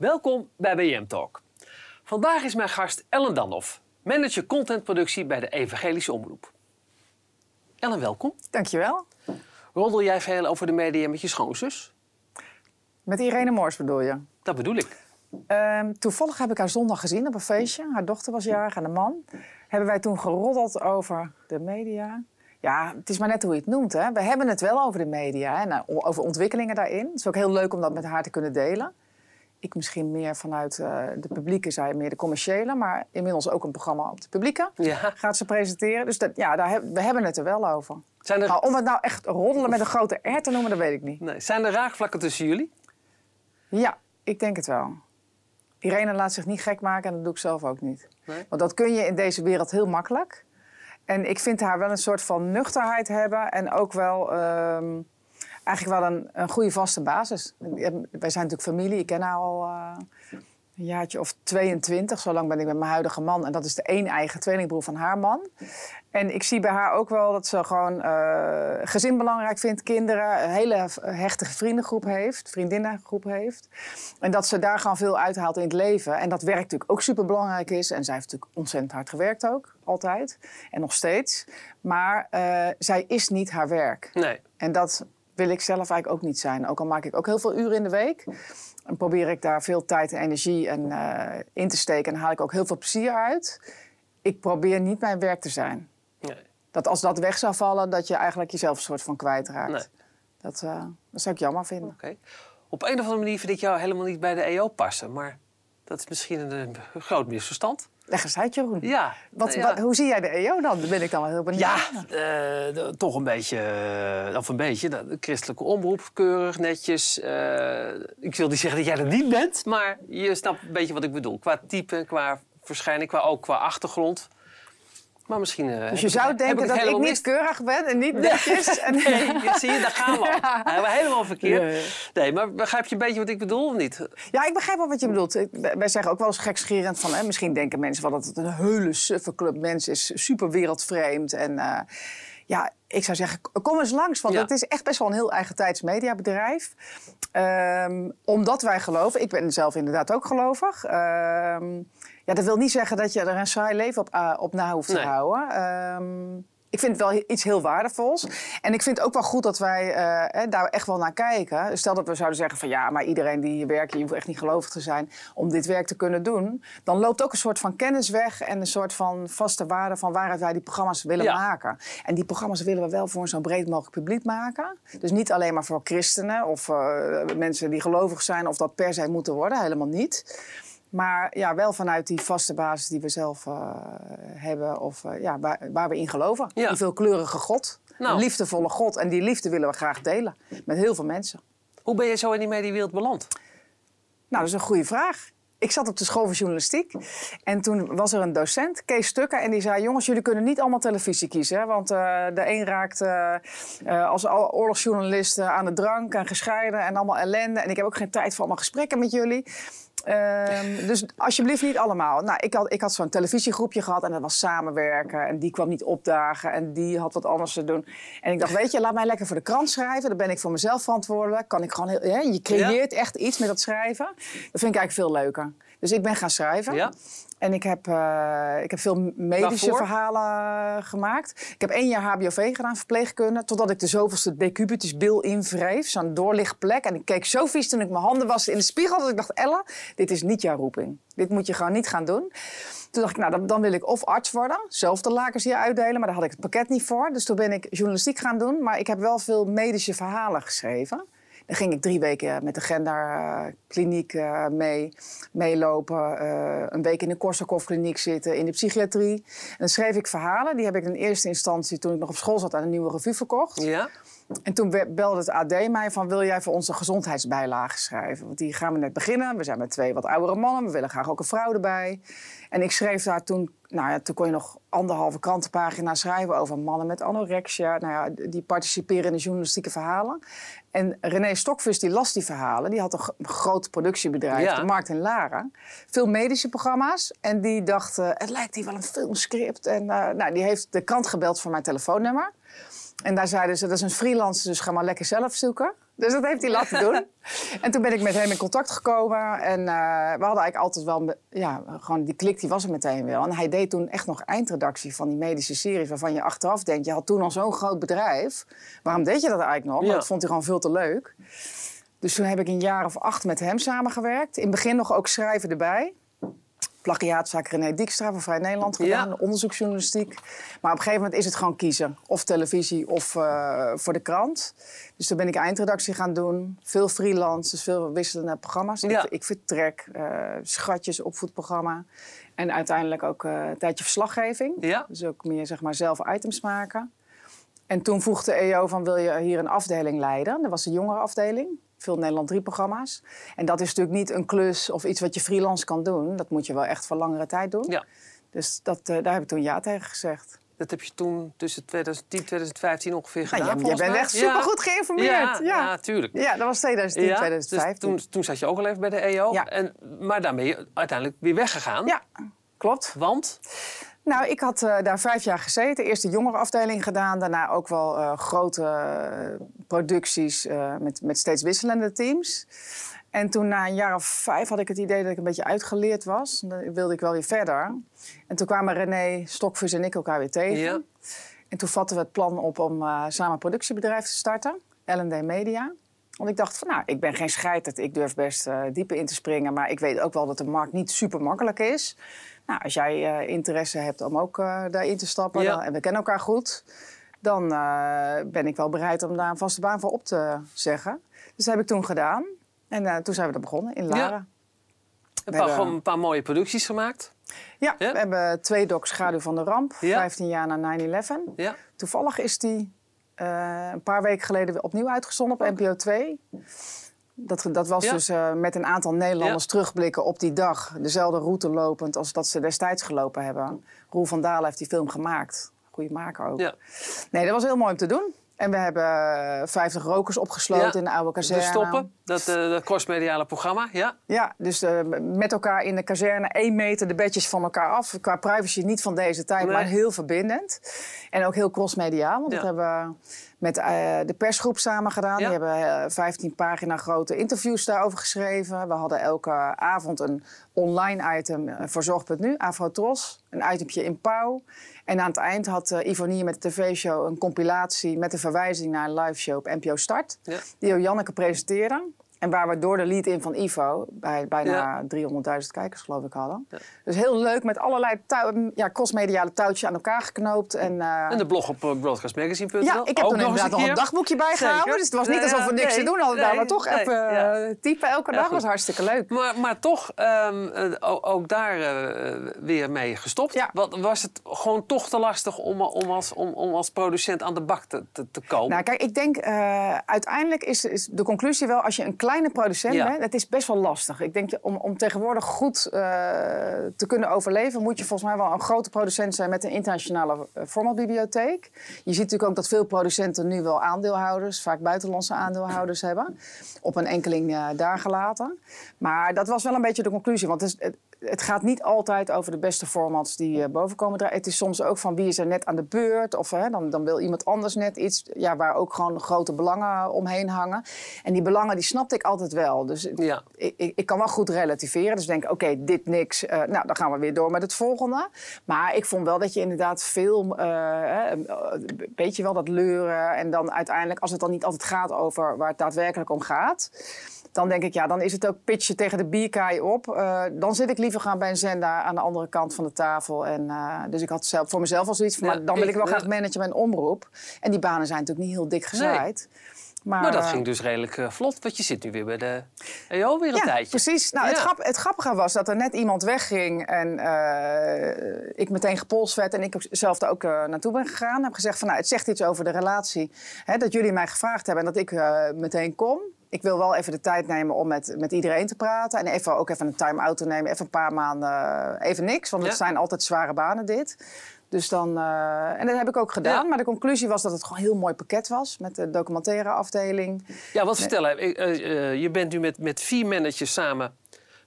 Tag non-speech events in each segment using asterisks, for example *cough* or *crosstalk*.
Welkom bij BM Talk. Vandaag is mijn gast Ellen Danhoff, manager contentproductie bij de Evangelische Omroep. Ellen, welkom. Dankjewel. Roddel jij veel over de media met je schoonzus? Met Irene Moors bedoel je? Dat bedoel ik. Ehm, toevallig heb ik haar zondag gezien op een feestje. Haar dochter was jarig en de man. Hebben wij toen geroddeld over de media. Ja, het is maar net hoe je het noemt. Hè. We hebben het wel over de media en over ontwikkelingen daarin. Het is ook heel leuk om dat met haar te kunnen delen. Ik misschien meer vanuit uh, de publieke, zij meer de commerciële. Maar inmiddels ook een programma op de publieke Ja. gaat ze presenteren. Dus dat, ja, daar heb- we hebben het er wel over. Zijn er, Maar om het nou echt roddelen met een grote R te noemen, dat weet ik niet. nee, zijn er raakvlakken tussen jullie? Ja, ik denk het wel. Irene laat zich niet gek maken en dat doe ik zelf ook niet. Nee? Want dat kun je in deze wereld heel makkelijk. En ik vind haar wel een soort van nuchterheid hebben en ook wel ehm, eigenlijk wel een, een goede vaste basis. Wij zijn natuurlijk familie, ik ken haar al eh, een jaartje of 22. Zo lang ben ik met mijn huidige man en dat is de één eigen tweelingbroer van haar man. En ik zie bij haar ook wel dat ze gewoon eh, gezin belangrijk vindt, kinderen, een hele hechte vriendengroep heeft, vriendinnengroep heeft. En dat ze daar gewoon veel uithaalt in het leven. En dat werk natuurlijk ook super belangrijk is. En zij heeft natuurlijk ontzettend hard gewerkt ook, altijd. En nog steeds. Maar eh, zij is niet haar werk. Nee. En dat wil ik zelf eigenlijk ook niet zijn. Ook al maak ik ook heel veel uren in de week. En probeer ik daar veel tijd en energie en, eh, in te steken. En haal ik ook heel veel plezier uit. Ik probeer niet mijn werk te zijn. nee. Dat als dat weg zou vallen, dat je eigenlijk jezelf een soort van kwijtraakt. Nee. Dat, eh, dat zou ik jammer vinden. Op een of andere manier vind ik jou helemaal niet bij de EO passen. Maar dat is misschien een, een groot misverstand. Leg eens uit, Jeroen. Ja. Wat, ja. wat, hoe zie jij de EO dan? Daar ben ik dan wel heel benieuwd. Ja, eh, de- toch een beetje, eh, of een beetje, de, de christelijke omroep, keurig, netjes. Eh, ik wil niet zeggen dat jij dat niet bent, maar je snapt een beetje wat ik bedoel. Qua type, qua verschijning, qua, ook qua achtergrond. Maar misschien... eh, Dus je zou denken dat ik niet keurig ben en niet netjes. *laughs* En Nee, ja, zie je, daar gaan we al. *laughs* Ja. Hij was helemaal verkeerd. Nee, maar begrijp je een beetje wat ik bedoel of niet? Ja, ik begrijp wel wat je bedoelt. Wij zeggen ook wel eens gekscherend van... Hè, misschien denken mensen wel dat het een hele suffe club mensen is. Super wereldvreemd. En eh, ja, ik zou zeggen, kom eens langs. Want Ja. het is echt best wel een heel eigentijds mediabedrijf. Ehm, omdat wij geloven. Ik ben zelf inderdaad ook gelovig. Ehm, ja, dat wil niet zeggen dat je er een saai leven op, eh, op na hoeft te Nee. houden. Ehm, ik vind het wel iets heel waardevols. En ik vind het ook wel goed dat wij eh, daar echt wel naar kijken. Stel dat we zouden zeggen van ja, maar iedereen die hier werkt, je hoeft echt niet gelovig te zijn om dit werk te kunnen doen. Dan loopt ook een soort van kennis weg en een soort van vaste waarde van waaruit wij die programma's willen Ja. maken. En die programma's willen we wel voor een zo breed mogelijk publiek maken. Dus niet alleen maar voor christenen of eh, mensen die gelovig zijn of dat per se moeten worden, helemaal niet. Maar ja, wel vanuit die vaste basis die we zelf eh, hebben of eh, ja, waar, waar we in geloven. Ja. Die veelkleurige God, Nou. een liefdevolle God. En die liefde willen we graag delen met heel veel mensen. Hoe ben je zo in die mediewereld beland? Nou, dat is een goede vraag. Ik zat op de school van journalistiek en toen was er een docent, Kees Stukken, en die zei: Jongens, jullie kunnen niet allemaal televisie kiezen. hè, Want eh, de een raakt als al- oorlogsjournalist aan de drank en gescheiden en allemaal ellende. En ik heb ook geen tijd voor allemaal gesprekken met jullie. Ehm, dus alsjeblieft niet allemaal. Nou, ik had, ik had zo'n televisiegroepje gehad en dat was samenwerken. En die kwam niet opdagen en die had wat anders te doen. En ik dacht, weet je, laat mij lekker voor de krant schrijven. Dan ben ik voor mezelf verantwoordelijk. Kan ik gewoon heel, hè, je creëert echt iets met dat schrijven. Dat vind ik eigenlijk veel leuker. Dus ik ben gaan schrijven. Ja? En ik heb, eh, ik heb veel medische Waarvoor? verhalen eh, gemaakt. Ik heb één jaar HBOV gedaan, verpleegkunde. Totdat ik de zoveelste decubitus bil invreef. Zo'n doorlichtplek. En ik keek zo vies toen ik mijn handen waste in de spiegel. Dat ik dacht, Ella, dit is niet jouw roeping. Dit moet je gewoon niet gaan doen. Toen dacht ik, nou, dan, dan wil ik of arts worden. Zelf de lakens hier uitdelen. Maar daar had ik het pakket niet voor. Dus toen ben ik journalistiek gaan doen. Maar ik heb wel veel medische verhalen geschreven. Dan ging ik drie weken met de genderkliniek eh mee, meelopen. eh, een week in de Korsakoff-kliniek zitten, in de psychiatrie. En dan schreef ik verhalen. Die heb ik in eerste instantie, toen ik nog op school zat, aan een nieuwe revue verkocht. Ja? En toen belde het AD mij van, wil jij voor onze gezondheidsbijlage schrijven? Want die gaan we net beginnen. We zijn met twee wat oudere mannen. We willen graag ook een vrouw erbij. En ik schreef daar toen, nou ja, toen kon je nog anderhalve krantenpagina schrijven over mannen met anorexia. Nou ja, die participeren in de journalistieke verhalen. En René Stokvis, die las die verhalen. Die had een groot productiebedrijf, Ja. de Markt in Lara. Veel medische programma's. En die dacht, het lijkt hier wel een filmscript. En eh, nou, die heeft de krant gebeld voor mijn telefoonnummer. En daar zeiden ze, dat is een freelancer, dus ga maar lekker zelf zoeken. Dus dat heeft hij laten doen. *laughs* en toen ben ik met hem in contact gekomen. En eh, we hadden eigenlijk altijd wel... Ja, gewoon die klik die was er meteen wel. En hij deed toen echt nog eindredactie van die medische series... waarvan je achteraf denkt, je had toen al zo'n groot bedrijf. Waarom deed je dat eigenlijk nog? Ja. Maar dat vond hij gewoon veel te leuk. Dus toen heb ik een jaar of acht met hem samengewerkt. In het begin nog ook schrijven erbij. Plagiaatzaak René Dijkstra van Vrij Nederland gedaan, Ja. onderzoeksjournalistiek. Maar op een gegeven moment is het gewoon kiezen. Of televisie of eh, voor de krant. Dus toen ben ik eindredactie gaan doen. Veel freelance, dus veel wisselende programma's. Ja. Ik, ik vind trek, eh, schatjes, opvoedprogramma. En uiteindelijk ook eh, een tijdje verslaggeving. Ja. Dus ook meer zeg maar, zelf items maken. En toen vroeg de EO van wil je hier een afdeling leiden? Dat was de jongerenafdeling. Veel Nederland 3 programma's. En dat is natuurlijk niet een klus of iets wat je freelance kan doen. Dat moet je wel echt voor langere tijd doen. Ja. Dus dat, eh, daar heb ik toen ja tegen gezegd. Dat heb je toen tussen 2010 en 2015 ongeveer Nou, gedaan. volgens bent echt supergoed geïnformeerd. Ja, Ja, ja, tuurlijk. Ja, dat was 2010, Ja, 2015. Dus toen, toen zat je ook al even bij de EO. Ja. En, maar daar ben je uiteindelijk weer weggegaan. Ja, klopt. Want? Nou, ik had eh, daar vijf jaar gezeten. Eerst de jongerenafdeling gedaan. Daarna ook wel eh, grote eh, producties met, met steeds wisselende teams. En toen na een jaar of vijf had ik het idee dat ik een beetje uitgeleerd was. Dan wilde ik wel weer verder. En toen kwamen René Stokvis en ik elkaar weer tegen. Ja. En toen vatten we het plan op om samen een productiebedrijf te starten. L&D Media. Want ik dacht van, nou, ik ben geen scheiterd. Ik durf best eh dieper in te springen. Maar ik weet ook wel dat de markt niet super makkelijk is. Nou, als jij eh, interesse hebt om ook eh, daarin te stappen... Ja. Dan, en we kennen elkaar goed... dan ben ik wel bereid om daar een vaste baan voor op te zeggen. Dus dat heb ik toen gedaan. En toen zijn we er begonnen, in Laren. Een We paar, hebben- gewoon een paar mooie producties gemaakt. Ja, Ja? we hebben twee docs Schaduw van de Ramp. Ja. 15 jaar na 9-11. Ja. Toevallig is die eh, een paar weken geleden weer opnieuw uitgezonden op NPO 2. Dat, dat was Ja. dus eh, met een aantal Nederlanders terugblikken op die dag. Dezelfde route lopend als dat ze destijds gelopen hebben. Roel van Dalen heeft die film gemaakt. Goeie maker ook. Ja. Nee, dat was heel mooi om te doen. En we hebben eh, 50 rokers opgesloten Ja. in de oude Dus kazerne. stoppen, dat, eh dat crossmediale programma. Ja. Ja, dus eh, met elkaar in de kazerne, één meter de bedjes van elkaar af. Qua privacy niet van deze tijd, Nee. maar heel verbindend. En ook heel crossmediaal, want Ja. dat hebben we met eh, de persgroep samen gedaan. Ja. Die hebben eh, 15 pagina grote interviews daarover geschreven. We hadden elke avond een online item eh, voor Zorg.nu, Afrotros. Een itempje in Pauw. En aan het eind had uh, Ivonie met de tv-show een compilatie... met een verwijzing naar een live show op NPO Start. Ja. Die Janneke presenteerde. En waar we door de lead-in van Ivo bij, bijna 300.000 kijkers, geloof ik, hadden. Ja. Dus heel leuk, met allerlei touw, ja, crossmediale touwtjes aan elkaar geknoopt. En, eh, En de blog op eh, broadcastmagazine.nl. ja, ik heb Ook toen inderdaad nog een dagboekje bijgehouden. Dus het was niet alsof we niks nee, te doen hadden daar. nee, Maar toch nee, even eh, typen elke dag was hartstikke leuk. Maar, maar toch ehm, eh, ook, daar weer mee gestopt. Wat, was het gewoon toch te lastig om, om, als, om, om als producent aan de bak te, te, te komen? Nou, kijk, ik denk uiteindelijk is, is, de conclusie wel... als je een kleine producent Ja. bent, het is best wel lastig. Ik denk, om, om tegenwoordig goed uh, te kunnen overleven... moet je volgens mij wel een grote producent zijn... met een internationale uh, formatbibliotheek. Je ziet natuurlijk ook dat veel producenten nu wel aandeelhouders... vaak buitenlandse aandeelhouders hebben. Op een enkeling uh, daar gelaten. Maar dat was wel een beetje de conclusie. Want het, is, het, het gaat niet altijd over de beste formats die uh, boven komen draaien. Het is soms ook van wie is er net aan de beurt. Of hè, dan, dan wil iemand anders net iets ja, waar ook gewoon grote belangen omheen hangen. En die belangen die snapte ik altijd wel. Dus Ja. ik, ik, ik kan wel goed relativeren. Dus denk, oké, dit niks. Uh, nou, dan gaan we weer door met het volgende. Maar ik vond wel dat je inderdaad veel... Uh, een beetje wel dat leuren. En dan uiteindelijk, als het dan niet altijd gaat over waar het daadwerkelijk om gaat dan denk ik, ja, dan is het ook pitchen tegen de bierkaai op. Uh, dan zit ik liever gaan bij een zender aan de andere kant van de tafel. En, uh, dus ik had zelf, voor mezelf al zoiets van, Ja, maar dan wil ik wel graag managen bij een omroep. En die banen zijn natuurlijk niet heel dik gezaaid. Maar, maar dat uh, ging dus redelijk eh, vlot, want je zit nu weer bij de EO weer een ja, tijdje. precies. Nou, het, grap, het grappige was dat er net iemand wegging en eh, ik meteen gepolst werd en ik ook zelf daar ook eh, naartoe ben gegaan. Heb gezegd van, nou, het zegt iets over de relatie. Hè, dat jullie mij gevraagd hebben en dat ik eh, meteen kom. Ik wil wel even de tijd nemen om met, met iedereen te praten. En even, ook even een time-out te nemen. Even een paar maanden eh, even niks. Want het Ja. zijn altijd zware banen dit. Dus dan, eh, en dat heb ik ook gedaan. Ja. Maar de conclusie was dat het gewoon een heel mooi pakket was. Met de documentaire afdeling. Ja, wat vertellen. Eh, eh, je bent nu met, met vier managers samen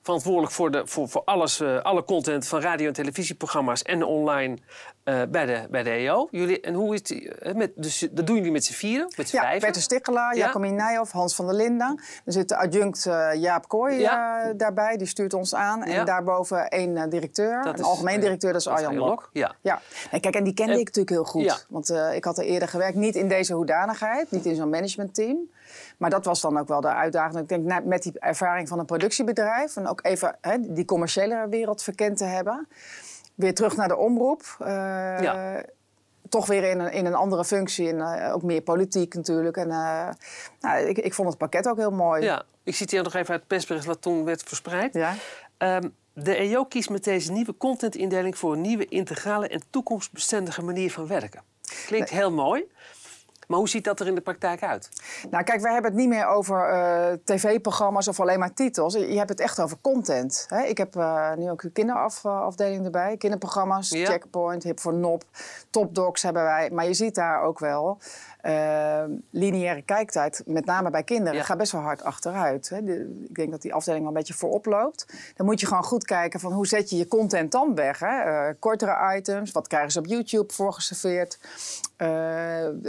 verantwoordelijk voor, de, voor, voor alles, eh, alle content van radio- en televisieprogramma's en online eh, bij, de, bij de EO. Jullie, en hoe is die, eh, met, dus dat doen jullie met z'n vieren, met z'n Ja, vijven? Bertha Stikkelaar, Ja. Jacomien Nijhoff, Hans van der Linden. Er zit de adjunct Jaap Kooi Ja. daarbij, die stuurt ons aan. En daarboven één directeur, Dat een is- algemeen directeur, dat is dat Arjan Lok. Ja. Ja, kijk, en die kende En- ik natuurlijk heel goed. Want ik had er eerder gewerkt, niet in deze hoedanigheid, niet in zo'n managementteam. Maar dat was dan ook wel de uitdaging. Ik denk, nou, met die ervaring van een productiebedrijf... en ook even hè, die commerciële wereld verkend te hebben... weer terug naar de omroep. eh, Ja. Toch weer in een, in een andere functie en eh, ook meer politiek natuurlijk. En, eh, nou, ik, ik vond het pakket ook heel mooi. Ja, ik citeer nog even uit het persbericht wat toen werd verspreid. Ja. Ehm, de EO kiest met deze nieuwe contentindeling voor een nieuwe integrale en toekomstbestendige manier van werken. Klinkt heel mooi, maar hoe ziet dat er in de praktijk uit? Nou, kijk, wij hebben het niet meer over eh, tv-programma's of alleen maar titels. Je hebt het echt over content. Hè? Ik heb eh, nu ook een kinderafdeling erbij. Kinderprogramma's, Ja. Checkpoint, Hip voor Nop, Top Docs hebben wij. Maar je ziet daar ook wel... eh, lineaire kijktijd, met name bij kinderen, Ja. gaat best wel hard achteruit. Hè? De- ik denk dat die afdeling wel een beetje voorop loopt. Dan moet je gewoon goed kijken van hoe zet je je content dan weg. Hè? Eh, kortere items, wat krijgen ze op YouTube voorgeserveerd? Eh,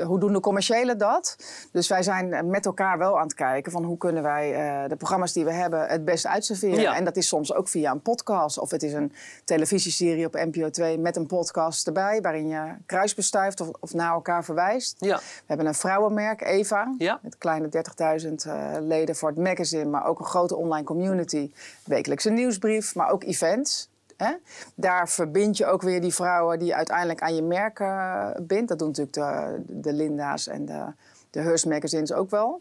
hoe doen de commerciële dat? Dus wij zijn met elkaar wel aan het kijken van hoe kunnen wij eh, de programma's die we hebben het best uitserveren. Ja. En dat is soms ook via een podcast of het is een televisieserie op NPO 2 met een podcast erbij waarin je kruisbestuift of, of naar elkaar verwijst. Ja, We hebben een vrouwenmerk, Eva, Ja. met kleine 30.000 eh, leden voor het magazine, maar ook een grote online community. Wekelijkse nieuwsbrief, maar ook events. Hè? Daar verbind je ook weer die vrouwen die uiteindelijk aan je merk eh, bindt. Dat doen natuurlijk de, de Linda's en de, de Hearst magazines ook wel.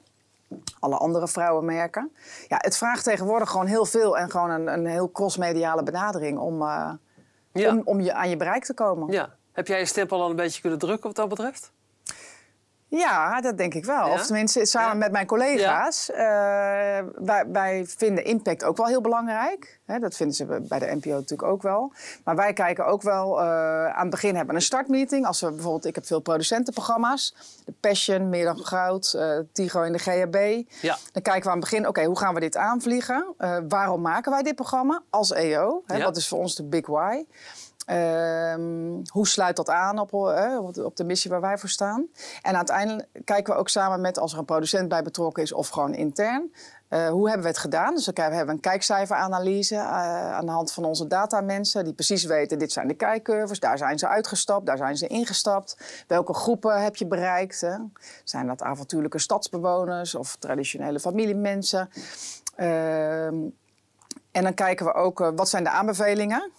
Alle andere vrouwenmerken. Ja, het vraagt tegenwoordig gewoon heel veel en gewoon een, een heel crossmediale benadering om, eh, ja, om, om je aan je bereik te komen. ja. Heb jij je stempel al een beetje kunnen drukken wat dat betreft? Ja, dat denk ik wel. Ja? Of tenminste, samen Ja. met mijn collega's. eh, wij, wij vinden impact ook wel heel belangrijk. Hè, dat vinden ze bij de NPO natuurlijk ook wel. Maar wij kijken ook wel... eh, aan het begin hebben we een startmeeting. Als we bijvoorbeeld... Ik heb veel producentenprogramma's. De Passion, Meer dan Goud, eh, Tigo in de GHB. Ja. Dan kijken we aan het begin, oké, hoe gaan we dit aanvliegen? Waarom maken wij dit programma als EO? Hè. Wat is voor ons de big why? Ehm, hoe sluit dat aan op, eh, op de- op de missie waar wij voor staan? En uiteindelijk kijken we ook samen met, als er een producent bij betrokken is of gewoon intern, eh, hoe hebben we het gedaan? Dus we hebben een kijkcijferanalyse eh, aan de hand van onze datamensen, die precies weten, dit zijn de kijkcurves, daar zijn ze uitgestapt, daar zijn ze ingestapt. Welke groepen heb je bereikt? Hè? Zijn dat avontuurlijke stadsbewoners of traditionele familiemensen? Ehm, en dan kijken we ook, wat zijn de aanbevelingen?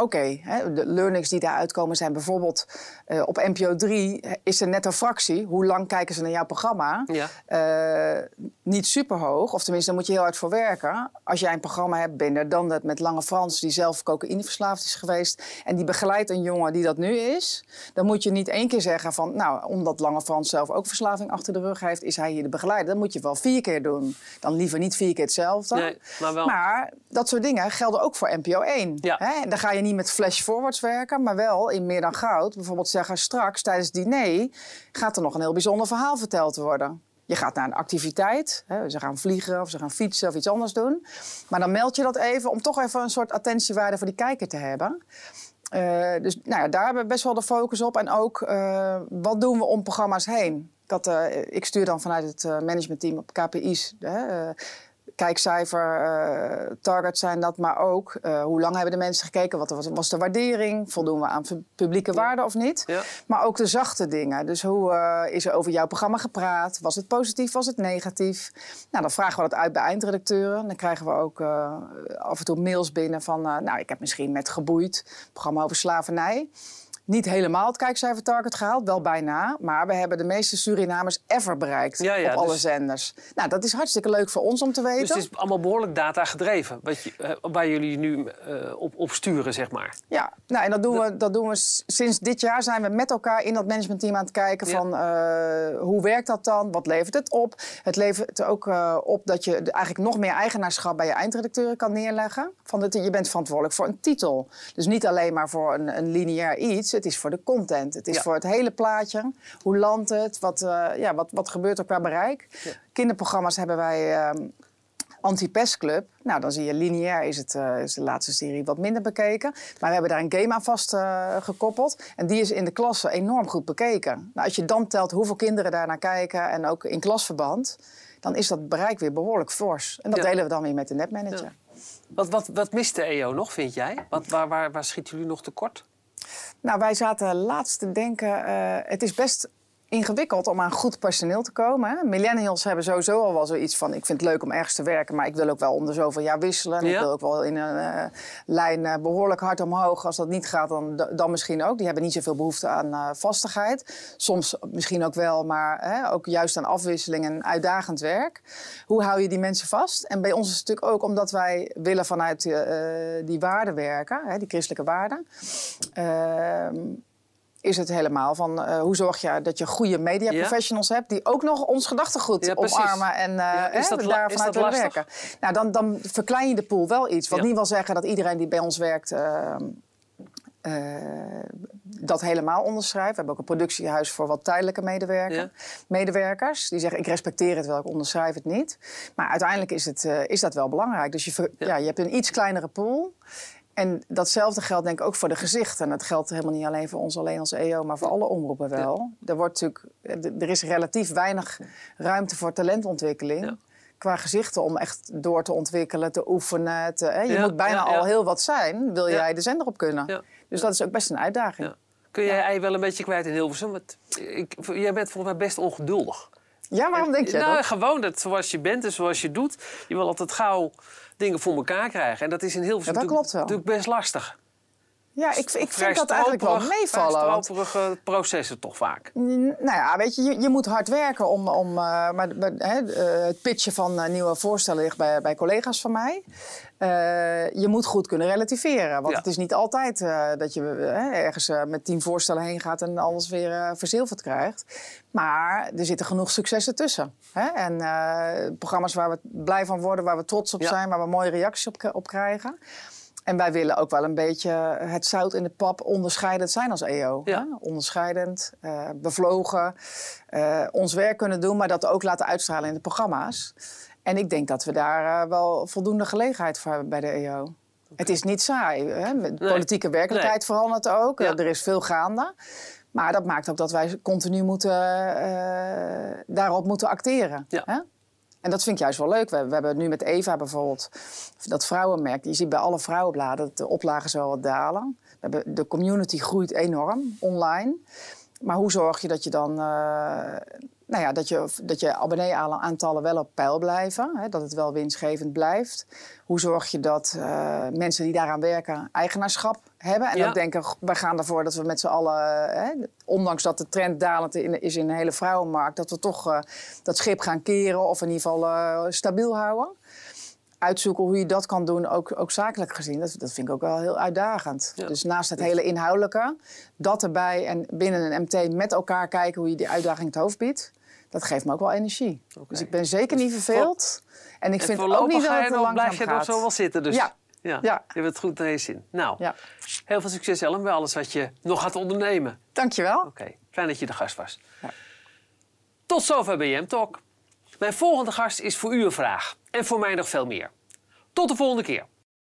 Oké, de learnings die daaruit komen zijn bijvoorbeeld eh, op NPO 3 is er net een fractie. Hoe lang kijken ze naar jouw programma? Ja. Eh, niet super hoog, of tenminste, daar moet je heel hard voor werken. Als jij een programma hebt, ben je dan dat met Lange Frans, die zelf cocaïneverslaafd is geweest, en die begeleidt een jongen die dat nu is, dan moet je niet één keer zeggen van, nou, omdat Lange Frans zelf ook verslaving achter de rug heeft, is hij hier de begeleider. Dat moet je wel vier keer doen. Dan liever niet vier keer hetzelfde. Nee, maar wel. Maar dat soort dingen gelden ook voor NPO 1. Ja. Hè? Dan ga je niet met flash forwards werken, maar wel in meer dan goud. Bijvoorbeeld zeggen straks tijdens het diner gaat er nog een heel bijzonder verhaal verteld worden. Je gaat naar een activiteit, hè, ze gaan vliegen of ze gaan fietsen of iets anders doen. Maar dan meld je dat even om toch even een soort attentiewaarde voor die kijker te hebben. Eh, dus nou ja, daar hebben we best wel de focus op. En ook, eh, wat doen we om programma's heen? Had, eh, ik stuur dan vanuit het managementteam op KPI's. Hè, kijkcijfer, eh targets zijn dat, maar ook eh, hoe lang hebben de mensen gekeken, wat was, was de waardering, voldoen we aan pu- publieke waarde of niet. Ja. Maar ook de zachte dingen. Dus hoe eh, is er over jouw programma gepraat? Was het positief, was het negatief? Nou, dan vragen we dat uit bij eindredacteuren. Dan krijgen we ook af en toe mails binnen van... nou, ik heb misschien met Geboeid, programma over slavernij... Niet helemaal het kijkcijfertarget gehaald, wel bijna. Maar we hebben de meeste Surinamers ever bereikt Ja, ja, op alle dus- zenders. Nou, dat is hartstikke leuk voor ons om te weten. Dus het is allemaal behoorlijk data gedreven, wat je, eh, waar jullie nu eh, op, op sturen, zeg maar. Ja, nou, en dat doen, we, dat doen we sinds dit jaar zijn we met elkaar in dat managementteam aan het kijken Ja. van eh, hoe werkt dat dan? Wat levert het op? Het levert ook op dat je eigenlijk nog meer eigenaarschap bij je eindredacteuren kan neerleggen. Van dat je bent verantwoordelijk voor een titel. Dus niet alleen maar voor een, een lineair iets, het is voor de content. Het is Ja. voor het hele plaatje. Hoe landt het? Wat, eh, ja, wat, wat gebeurt er qua bereik? Kinderprogramma's hebben wij. ehm, Anti-Pestclub. Nou, dan zie je lineair is, het, eh, is de laatste serie wat minder bekeken. Maar we hebben daar een game aan vast eh, gekoppeld. En die is in de klasse enorm goed bekeken. Nou, als je dan telt hoeveel kinderen daar naar kijken en ook in klasverband... dan is dat bereik weer behoorlijk fors. En dat Ja. delen we dan weer met de netmanager. Ja. Wat, wat, wat mist de EO nog, vind jij? Wat, waar, waar, waar schieten jullie nog tekort? Nou, wij zaten laatst te denken, eh, het is best ingewikkeld om aan goed personeel te komen. Millennials hebben sowieso al wel zoiets van... ik vind het leuk om ergens te werken, maar ik wil ook wel om de zoveel jaar wisselen. En Ja. Ik wil ook wel in een eh, lijn eh, behoorlijk hard omhoog. Als dat niet gaat, dan, dan misschien ook. Die hebben niet zoveel behoefte aan eh, vastigheid. Soms misschien ook wel, maar hè, ook juist aan afwisseling en uitdagend werk. Hoe hou je die mensen vast? En bij ons is het natuurlijk ook omdat wij willen vanuit die waarden werken, hè, die christelijke waarden. Is het helemaal van eh, hoe zorg je dat je goede media Ja. professionals hebt die ook nog ons gedachtegoed Ja, omarmen en eh Ja, is hè, dat daar vanuit willen werken. Nou, dan, dan verklein je de pool wel iets. Wat niet wil zeggen dat iedereen die bij ons werkt ehm, eh, dat helemaal onderschrijft. We hebben ook een productiehuis voor wat tijdelijke medewerker, medewerkers. Die zeggen, ik respecteer het wel, ik onderschrijf het niet. Maar uiteindelijk is, het, is dat wel belangrijk. Dus je, ja. je hebt een iets kleinere pool. En datzelfde geldt denk ik ook voor de gezichten. En dat geldt helemaal niet alleen voor ons alleen als EO, maar voor alle omroepen wel. Er, wordt natuurlijk, d- er is relatief weinig ruimte voor talentontwikkeling. Ja. Qua gezichten om echt door te ontwikkelen, te oefenen. Te, hè. Je Ja, moet bijna al heel wat zijn, wil jij de zender op kunnen. Dus dat is ook best een uitdaging. Kun jij ei wel een beetje kwijt in Hilversum? Want ik, jij bent volgens mij best ongeduldig. Ja, waarom denk je nou, dat? gewoon dat zoals je bent en zoals je doet. Je wil altijd gauw dingen voor elkaar krijgen. En dat is in Hilversum Ja, dat klopt wel. natuurlijk best lastig. Ja, ik, ik vind dat eigenlijk wel meevallen. vrij processen toch vaak. Nou ja, weet je, je, je moet hard werken om. om eh, maar, maar, hè, eh, het pitchen van eh, nieuwe voorstellen ligt bij, bij collega's van mij. Je moet goed kunnen relativeren. Want Ja. het is niet altijd dat je ergens met tien voorstellen heen gaat en alles weer verzilverd krijgt. Maar er zitten genoeg successen tussen. Hè? En programma's waar we blij van worden, waar we trots op Ja. zijn, waar we mooie reacties op, op krijgen. En wij willen ook wel een beetje het zout in de pap onderscheidend zijn als EO. Ja. Hè? Onderscheidend, eh, bevlogen, eh, ons werk kunnen doen, maar dat ook laten uitstralen in de programma's. En ik denk dat we daar eh, wel voldoende gelegenheid voor hebben bij de EO. Het is niet saai. Hè? Nee. politieke werkelijkheid verandert ook. Ja. Er is veel gaande. Maar dat maakt ook dat wij continu moeten, daarop moeten acteren. Ja. Hè? En dat vind ik juist wel leuk. We, we hebben nu met Eva bijvoorbeeld dat vrouwenmerk. Je ziet bij alle vrouwenbladen dat de oplagen zo wat dalen. De community groeit enorm online. Maar hoe zorg je dat je dan... eh, nou ja, dat je, dat je abonnee-aantallen wel op peil blijven. Hè, dat het wel winstgevend blijft. Hoe zorg je dat eh, mensen die daaraan werken eigenaarschap hebben. En Ja. ook denken, "Goh, wij gaan ervoor dat we met z'n allen... Hè, ondanks dat de trend dalend is in de hele vrouwenmarkt... dat we toch eh, dat schip gaan keren of in ieder geval eh, stabiel houden. Uitzoeken hoe je dat kan doen, ook, ook zakelijk gezien. Dat, dat vind ik ook wel heel uitdagend. Ja. Dus naast het hele inhoudelijke, dat erbij... en binnen een MT met elkaar kijken hoe je die uitdaging het hoofd biedt... dat geeft me ook wel energie. Dus ik ben zeker niet verveeld. En ik En vind ook niet dat het te langzaam blijf je nog gaat. zo wel zitten. Dus. Ja. Ja. Ja. Je hebt het goed naar je zin. Nou, Ja, heel veel succes Ellen bij alles wat je nog gaat ondernemen. dankjewel. Oké, fijn dat je de gast was. Ja. Tot zover BM Talk. Mijn volgende gast is voor u een vraag. En voor mij nog veel meer. Tot de volgende keer.